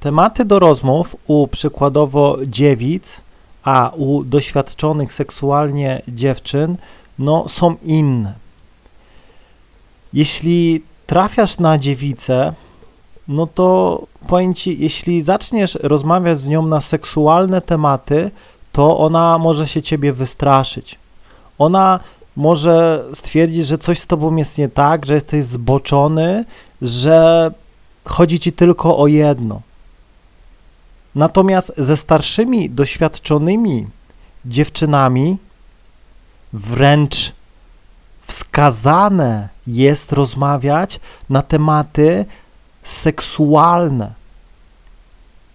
Tematy do rozmów u przykładowo dziewic, a u doświadczonych seksualnie dziewczyn, no są inne. Jeśli trafiasz na dziewicę, no to powiem ci, jeśli zaczniesz rozmawiać z nią na seksualne tematy, to ona może się ciebie wystraszyć. Ona może stwierdzić, że coś z tobą jest nie tak, że jesteś zboczony, że chodzi ci tylko o jedno. Natomiast ze starszymi, doświadczonymi dziewczynami wręcz wskazane jest rozmawiać na tematy seksualne,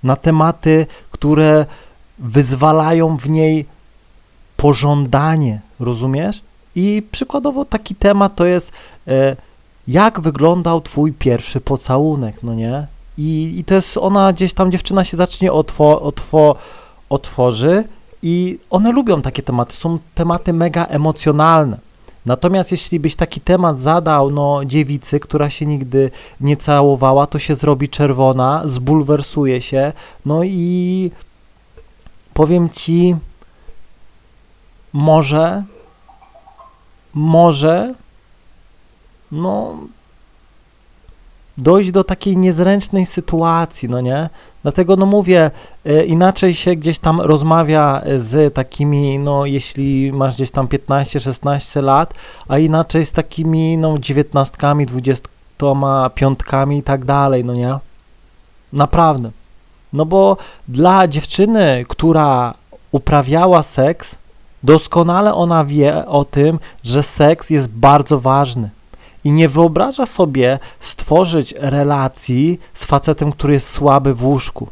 na tematy, które wyzwalają w niej pożądanie, rozumiesz? I przykładowo taki temat to jest, e, jak wyglądał twój pierwszy pocałunek, no nie? I, i to jest, ona gdzieś tam, dziewczyna się zacznie otwo, otwo, otworzy i one lubią takie tematy, są tematy mega emocjonalne. Natomiast jeśli byś taki temat zadał no, dziewicy, która się nigdy nie całowała, to się zrobi czerwona, zbulwersuje się, no i powiem ci, może, może, no, dojść do takiej niezręcznej sytuacji, no nie? Dlatego, no mówię, e, inaczej się gdzieś tam rozmawia z takimi, no jeśli masz gdzieś tam 15-16 lat, a inaczej z takimi, no dziewiętnastkami, dwudziestoma piątkami i tak dalej, no nie? Naprawdę. No bo dla dziewczyny, która uprawiała seks, doskonale ona wie o tym, że seks jest bardzo ważny i nie wyobraża sobie stworzyć relacji z facetem, który jest słaby w łóżku,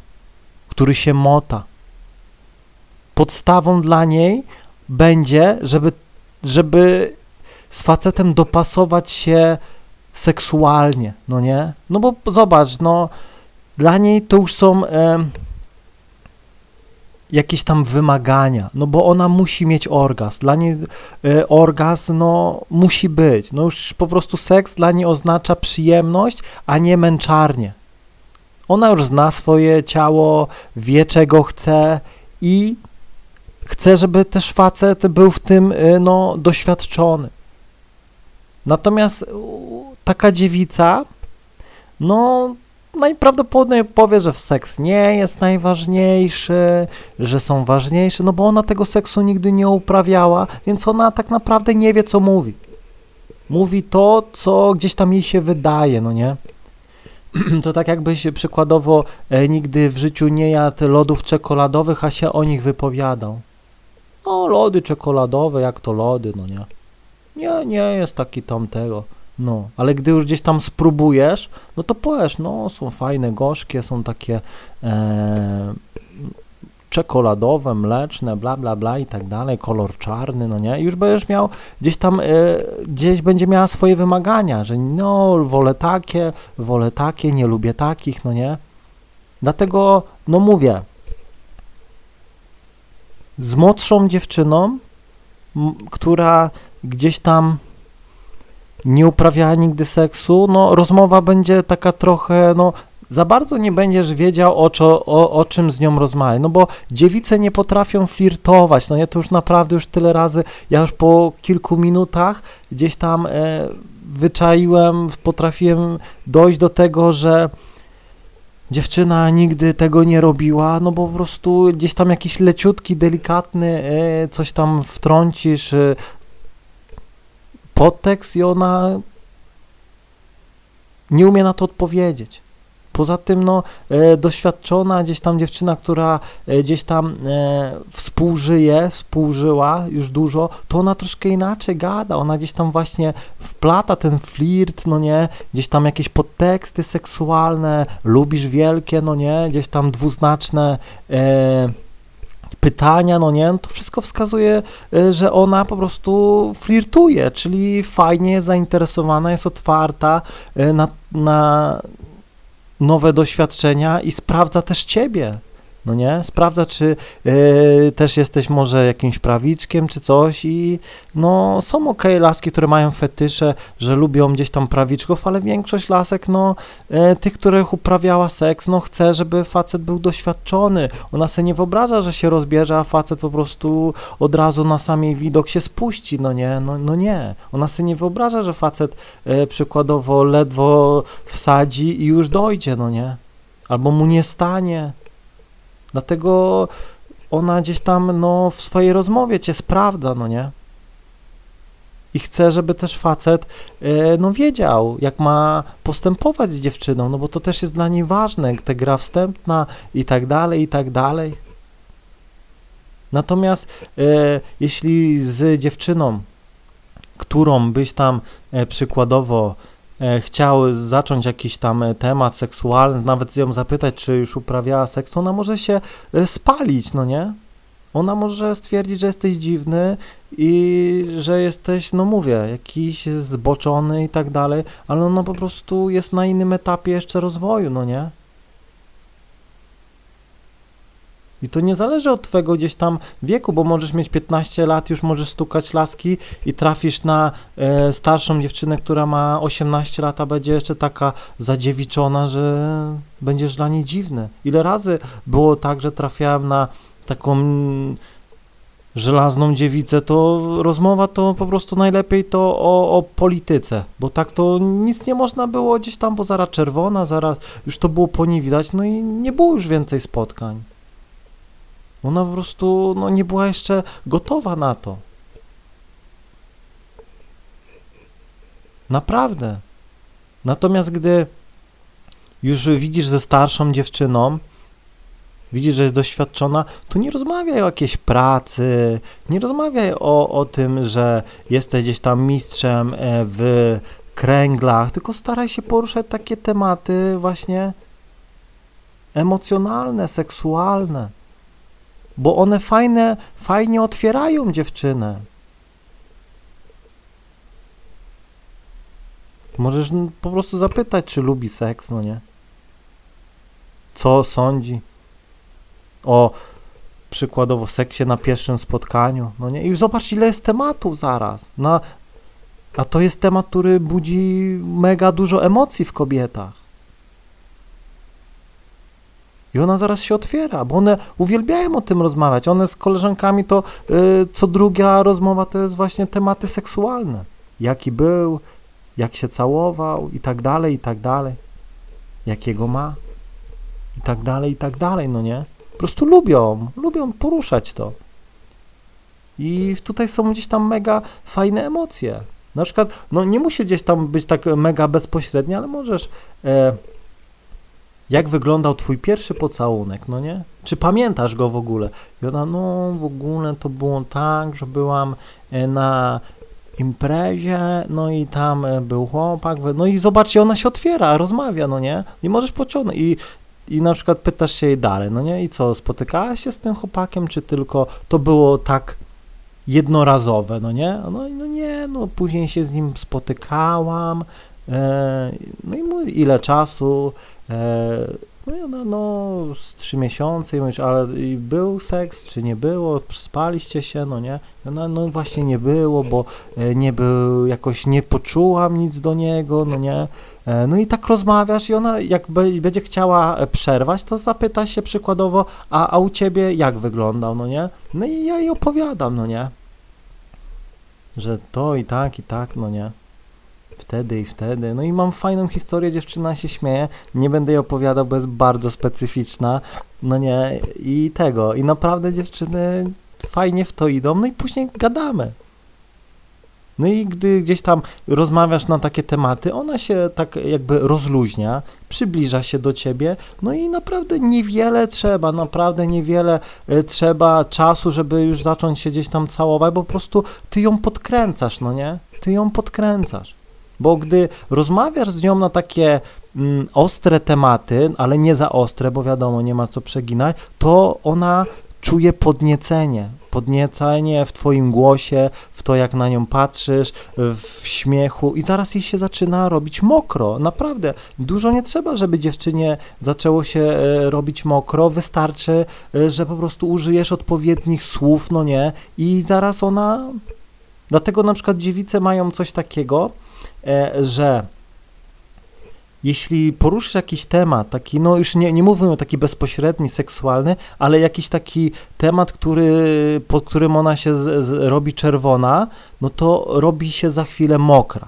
który się mota. Podstawą dla niej będzie, żeby, żeby z facetem dopasować się seksualnie, no nie? No bo zobacz, no dla niej to już są... jakieś tam wymagania, no bo ona musi mieć orgazm. Dla niej y, orgazm, no, musi być. No już po prostu seks dla niej oznacza przyjemność, a nie męczarnię. Ona już zna swoje ciało, wie czego chce i chce, żeby też facet był w tym, y, no, doświadczony. Natomiast taka dziewica, no, najprawdopodobniej powie, że seks nie jest najważniejszy, że są ważniejsze, no bo ona tego seksu nigdy nie uprawiała, więc ona tak naprawdę nie wie, co mówi. Mówi to, co gdzieś tam jej się wydaje, no nie? To tak jakbyś przykładowo e, nigdy w życiu nie jadł lodów czekoladowych, a się o nich wypowiadał. No, lody czekoladowe, jak to lody, no nie? Nie, nie jest taki tam tego. No, ale gdy już gdzieś tam spróbujesz, no to powiesz, no są fajne, gorzkie, są takie e, czekoladowe, mleczne, bla, bla, bla i tak dalej, kolor czarny, no nie, I już będziesz miał, gdzieś tam, e, gdzieś będzie miała swoje wymagania, że no, wolę takie, wolę takie, nie lubię takich, no nie, dlatego, no mówię, z młodszą dziewczyną, która gdzieś tam nie uprawiała nigdy seksu, no rozmowa będzie taka trochę, no za bardzo nie będziesz wiedział o, czo, o, o czym z nią rozmawiać, no bo dziewice nie potrafią flirtować, no nie, to już naprawdę już tyle razy, ja już po kilku minutach gdzieś tam e, wyczaiłem, potrafiłem dojść do tego, że dziewczyna nigdy tego nie robiła, no bo po prostu gdzieś tam jakiś leciutki, delikatny, e, coś tam wtrącisz, e, podtekst i ona nie umie na to odpowiedzieć. Poza tym, no, e, doświadczona gdzieś tam dziewczyna, która e, gdzieś tam e, współżyje, współżyła już dużo, to ona troszkę inaczej gada, ona gdzieś tam właśnie wplata ten flirt, no nie, gdzieś tam jakieś podteksty seksualne, lubisz wielkie, no nie, gdzieś tam dwuznaczne e, pytania, no nie, to wszystko wskazuje, e, że ona po prostu flirtuje, czyli fajnie jest zainteresowana, jest otwarta e, na, na nowe doświadczenia i sprawdza też ciebie. No nie? Sprawdza, czy yy, też jesteś może jakimś prawiczkiem, czy coś i no są ok laski, które mają fetysze, że lubią gdzieś tam prawiczków, ale większość lasek, no yy, tych, których uprawiała seks, no chce, żeby facet był doświadczony. Ona sobie nie wyobraża, że się rozbierze, a facet po prostu od razu na sam jej widok się spuści, no nie? No, no nie. Ona sobie nie wyobraża, że facet yy, przykładowo ledwo wsadzi i już dojdzie, no nie? Albo mu nie stanie. Dlatego ona gdzieś tam no, w swojej rozmowie cię sprawdza, no nie? I chce, żeby też facet e, no, wiedział, jak ma postępować z dziewczyną, no bo to też jest dla niej ważne, ta gra wstępna i tak dalej, i tak dalej. Natomiast e, jeśli z dziewczyną, którą byś tam e, przykładowo chciał zacząć jakiś tam e, temat seksualny, nawet ją zapytać, czy już uprawiała seks, to ona może się e, spalić, no nie? Ona może stwierdzić, że jesteś dziwny i że jesteś, no mówię, jakiś zboczony i tak dalej, ale ona po prostu jest na innym etapie jeszcze rozwoju, no nie? I to nie zależy od twojego gdzieś tam wieku, bo możesz mieć 15 lat, już możesz stukać laski i trafisz na e, starszą dziewczynę, która ma 18 lat, a będzie jeszcze taka zadziewiczona, że będziesz dla niej dziwny. Ile razy było tak, że trafiałem na taką żelazną dziewicę, to rozmowa to po prostu najlepiej to o, o polityce, bo tak to nic nie można było gdzieś tam, bo zaraz czerwona, zaraz już to było po niej widać, no i nie było już więcej spotkań. Ona po prostu no, nie była jeszcze gotowa na to. Naprawdę. Natomiast gdy już widzisz ze starszą dziewczyną, widzisz, że jest doświadczona, to nie rozmawiaj o jakiejś pracy, nie rozmawiaj o, o tym, że jesteś gdzieś tam mistrzem e, w kręglach, tylko staraj się poruszać takie tematy właśnie emocjonalne, seksualne bo one fajne, fajnie otwierają dziewczynę. Możesz po prostu zapytać, czy lubi seks, no nie? Co sądzi o przykładowo seksie na pierwszym spotkaniu, no nie? I zobacz, ile jest tematów zaraz. A to jest temat, który budzi mega dużo emocji w kobietach. I ona zaraz się otwiera, bo one uwielbiają o tym rozmawiać. One z koleżankami to y, co druga rozmowa to jest właśnie tematy seksualne. Jaki był, jak się całował i tak dalej, i tak dalej. Jakiego ma i tak dalej, i tak dalej, no nie? Po prostu lubią, lubią poruszać to. I tutaj są gdzieś tam mega fajne emocje. Na przykład, no nie musi gdzieś tam być tak mega bezpośrednie, ale możesz e, jak wyglądał twój pierwszy pocałunek, no nie? Czy pamiętasz go w ogóle? I ona, no w ogóle to było tak, że byłam e, na imprezie, no i tam e, był chłopak, no i zobaczcie, ona się otwiera, rozmawia, no nie? I możesz pociągnąć i i na przykład pytasz się jej dalej, no nie? I co, spotykałaś się z tym chłopakiem, czy tylko to było tak jednorazowe, no nie? No, no nie, no później się z nim spotykałam, no i mówi, ile czasu, E, no i ona, no, z trzy miesiące i mówisz, ale był seks, czy nie było, spaliście się, no nie? Ona, no właśnie nie było, bo e, nie był, jakoś nie poczułam nic do niego, no nie? E, no i tak rozmawiasz i ona, jak będzie chciała przerwać, to zapyta się przykładowo, a, a u ciebie jak wyglądał, no nie? No i ja jej opowiadam, no nie? Że to i tak, i tak, no nie? Wtedy i wtedy. No i mam fajną historię, dziewczyna się śmieje. Nie będę jej opowiadał, bo jest bardzo specyficzna. No nie, i tego. I naprawdę dziewczyny fajnie w to idą, no i później gadamy. No i gdy gdzieś tam rozmawiasz na takie tematy, ona się tak jakby rozluźnia, przybliża się do ciebie, no i naprawdę niewiele trzeba, naprawdę niewiele e, trzeba czasu, żeby już zacząć się gdzieś tam całować, bo po prostu ty ją podkręcasz, no nie? Ty ją podkręcasz. Bo gdy rozmawiasz z nią na takie mm, ostre tematy, ale nie za ostre, bo wiadomo, nie ma co przeginać, to ona czuje podniecenie, podniecenie w twoim głosie, w to jak na nią patrzysz, w śmiechu. I zaraz jej się zaczyna robić mokro. Naprawdę, dużo nie trzeba, żeby dziewczynie zaczęło się e, robić mokro, wystarczy, e, że po prostu użyjesz odpowiednich słów, no nie, i zaraz ona... Dlatego na przykład dziewice mają coś takiego, że jeśli poruszysz jakiś temat, taki, no już nie, nie mówimy o taki bezpośredni, seksualny, ale jakiś taki temat, który, pod którym ona się z, z, robi czerwona, no to robi się za chwilę mokra.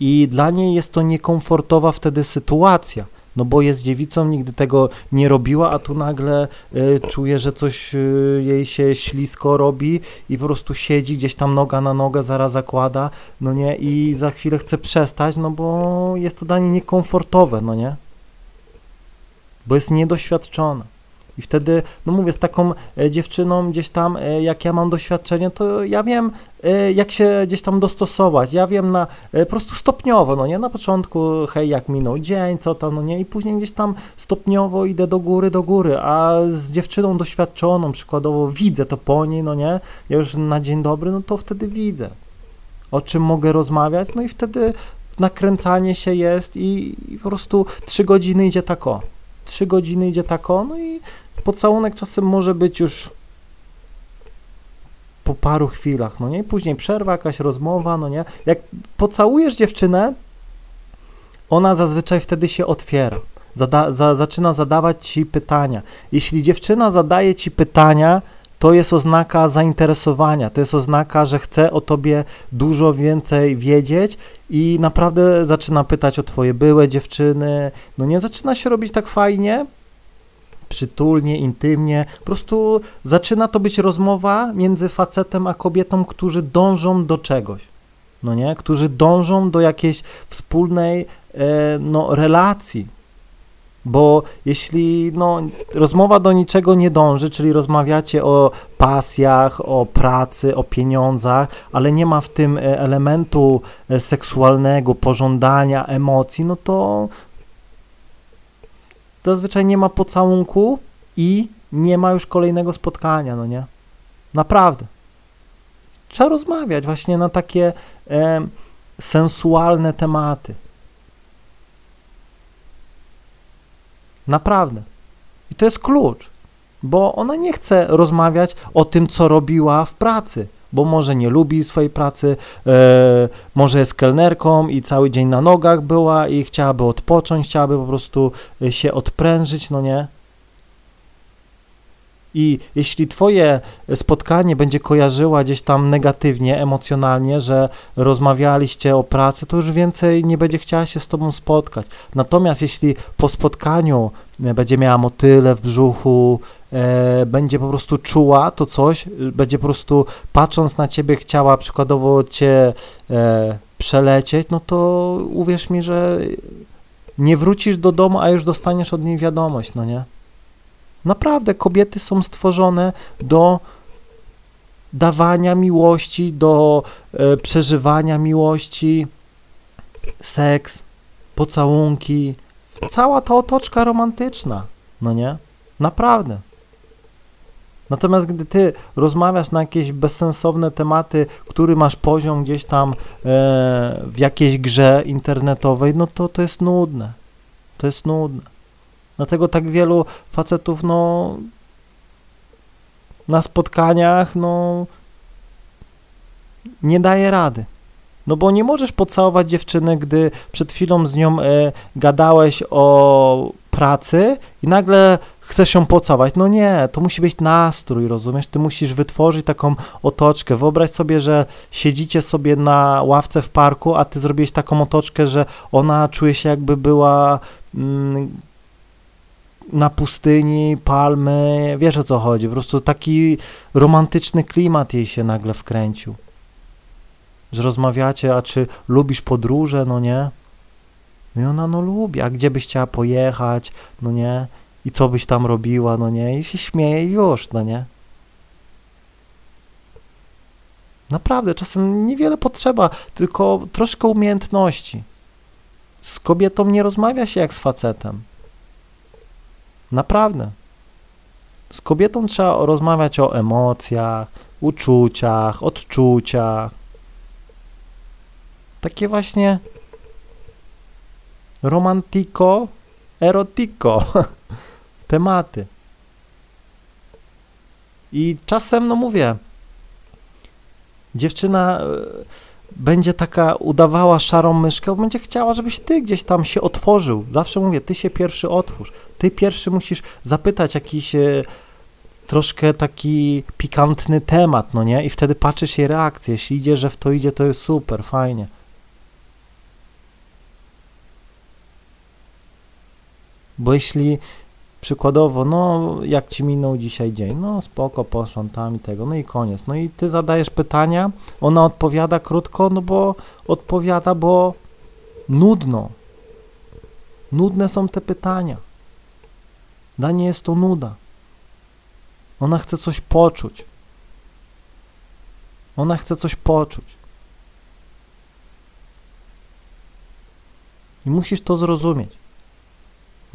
I dla niej jest to niekomfortowa wtedy sytuacja no bo jest dziewicą, nigdy tego nie robiła, a tu nagle y, czuje, że coś y, jej się ślisko robi i po prostu siedzi gdzieś tam noga na nogę, zaraz zakłada, no nie, i za chwilę chce przestać, no bo jest to dla niej niekomfortowe, no nie, bo jest niedoświadczona. I wtedy, no mówię, z taką e, dziewczyną gdzieś tam, e, jak ja mam doświadczenie, to ja wiem, e, jak się gdzieś tam dostosować. Ja wiem na po prostu stopniowo, no nie? Na początku, hej, jak minął dzień, co tam, no nie? I później gdzieś tam stopniowo idę do góry, do góry, a z dziewczyną doświadczoną, przykładowo widzę to po niej, no nie? Ja już na dzień dobry, no to wtedy widzę, o czym mogę rozmawiać, no i wtedy nakręcanie się jest i, i po prostu trzy godziny idzie tak o. Trzy godziny idzie tak o, no i pocałunek czasem może być już po paru chwilach, no nie? Później przerwa, jakaś rozmowa, no nie? Jak pocałujesz dziewczynę, ona zazwyczaj wtedy się otwiera. Zada, za, zaczyna zadawać ci pytania. Jeśli dziewczyna zadaje ci pytania, to jest oznaka zainteresowania, to jest oznaka, że chce o tobie dużo więcej wiedzieć i naprawdę zaczyna pytać o twoje byłe dziewczyny. No nie zaczyna się robić tak fajnie, przytulnie, intymnie. Po prostu zaczyna to być rozmowa między facetem a kobietą, którzy dążą do czegoś. No nie? Którzy dążą do jakiejś wspólnej e, no, relacji. Bo jeśli no, rozmowa do niczego nie dąży, czyli rozmawiacie o pasjach, o pracy, o pieniądzach, ale nie ma w tym e, elementu e, seksualnego, pożądania, emocji, no to zazwyczaj nie ma pocałunku i nie ma już kolejnego spotkania, no nie? Naprawdę. Trzeba rozmawiać właśnie na takie e, sensualne tematy. Naprawdę. I to jest klucz, bo ona nie chce rozmawiać o tym, co robiła w pracy bo może nie lubi swojej pracy, e, może jest kelnerką i cały dzień na nogach była i chciałaby odpocząć, chciałaby po prostu e, się odprężyć, no nie? I jeśli twoje spotkanie będzie kojarzyła gdzieś tam negatywnie, emocjonalnie, że rozmawialiście o pracy, to już więcej nie będzie chciała się z tobą spotkać. Natomiast jeśli po spotkaniu będzie miała motyle w brzuchu, e, będzie po prostu czuła to coś, będzie po prostu patrząc na ciebie chciała przykładowo cię e, przelecieć, no to uwierz mi, że nie wrócisz do domu, a już dostaniesz od niej wiadomość, no nie? Naprawdę kobiety są stworzone do dawania miłości, do e, przeżywania miłości, seks, pocałunki, cała ta otoczka romantyczna, no nie? Naprawdę. Natomiast gdy ty rozmawiasz na jakieś bezsensowne tematy, który masz poziom gdzieś tam e, w jakiejś grze internetowej, no to to jest nudne. To jest nudne. Dlatego tak wielu facetów, no, na spotkaniach, no, nie daje rady. No bo nie możesz pocałować dziewczyny, gdy przed chwilą z nią e, gadałeś o pracy i nagle chcesz ją pocałować. No nie, to musi być nastrój, rozumiesz? Ty musisz wytworzyć taką otoczkę. Wyobraź sobie, że siedzicie sobie na ławce w parku, a ty zrobiłeś taką otoczkę, że ona czuje się jakby była mm, na pustyni, palmy, wiesz o co chodzi, po prostu taki romantyczny klimat jej się nagle wkręcił. Że rozmawiacie, a czy lubisz podróże, no nie? No i ona, no lubi, a gdzie byś chciała pojechać, no nie? I co byś tam robiła, no nie? I się śmieje już, no nie? Naprawdę, czasem niewiele potrzeba, tylko troszkę umiejętności. Z kobietą nie rozmawia się jak z facetem. Naprawdę. Z kobietą trzeba rozmawiać o emocjach, uczuciach, odczuciach. Takie właśnie romantiko, erotiko tematy. I czasem, no mówię, dziewczyna e, będzie taka udawała szarą myszkę, będzie chciała, żebyś ty gdzieś tam się otworzył. Zawsze mówię, ty się pierwszy otwórz. Ty pierwszy musisz zapytać jakiś e, troszkę taki pikantny temat, no nie? I wtedy patrzysz jej reakcję. Jeśli idzie, że w to idzie, to jest super, fajnie. Bo jeśli przykładowo, no jak ci minął dzisiaj dzień, no spoko, poszłam tam i tego, no i koniec. No i ty zadajesz pytania, ona odpowiada krótko, no bo odpowiada, bo nudno. Nudne są te pytania. Dla niej jest to nuda. Ona chce coś poczuć. Ona chce coś poczuć. I musisz to zrozumieć.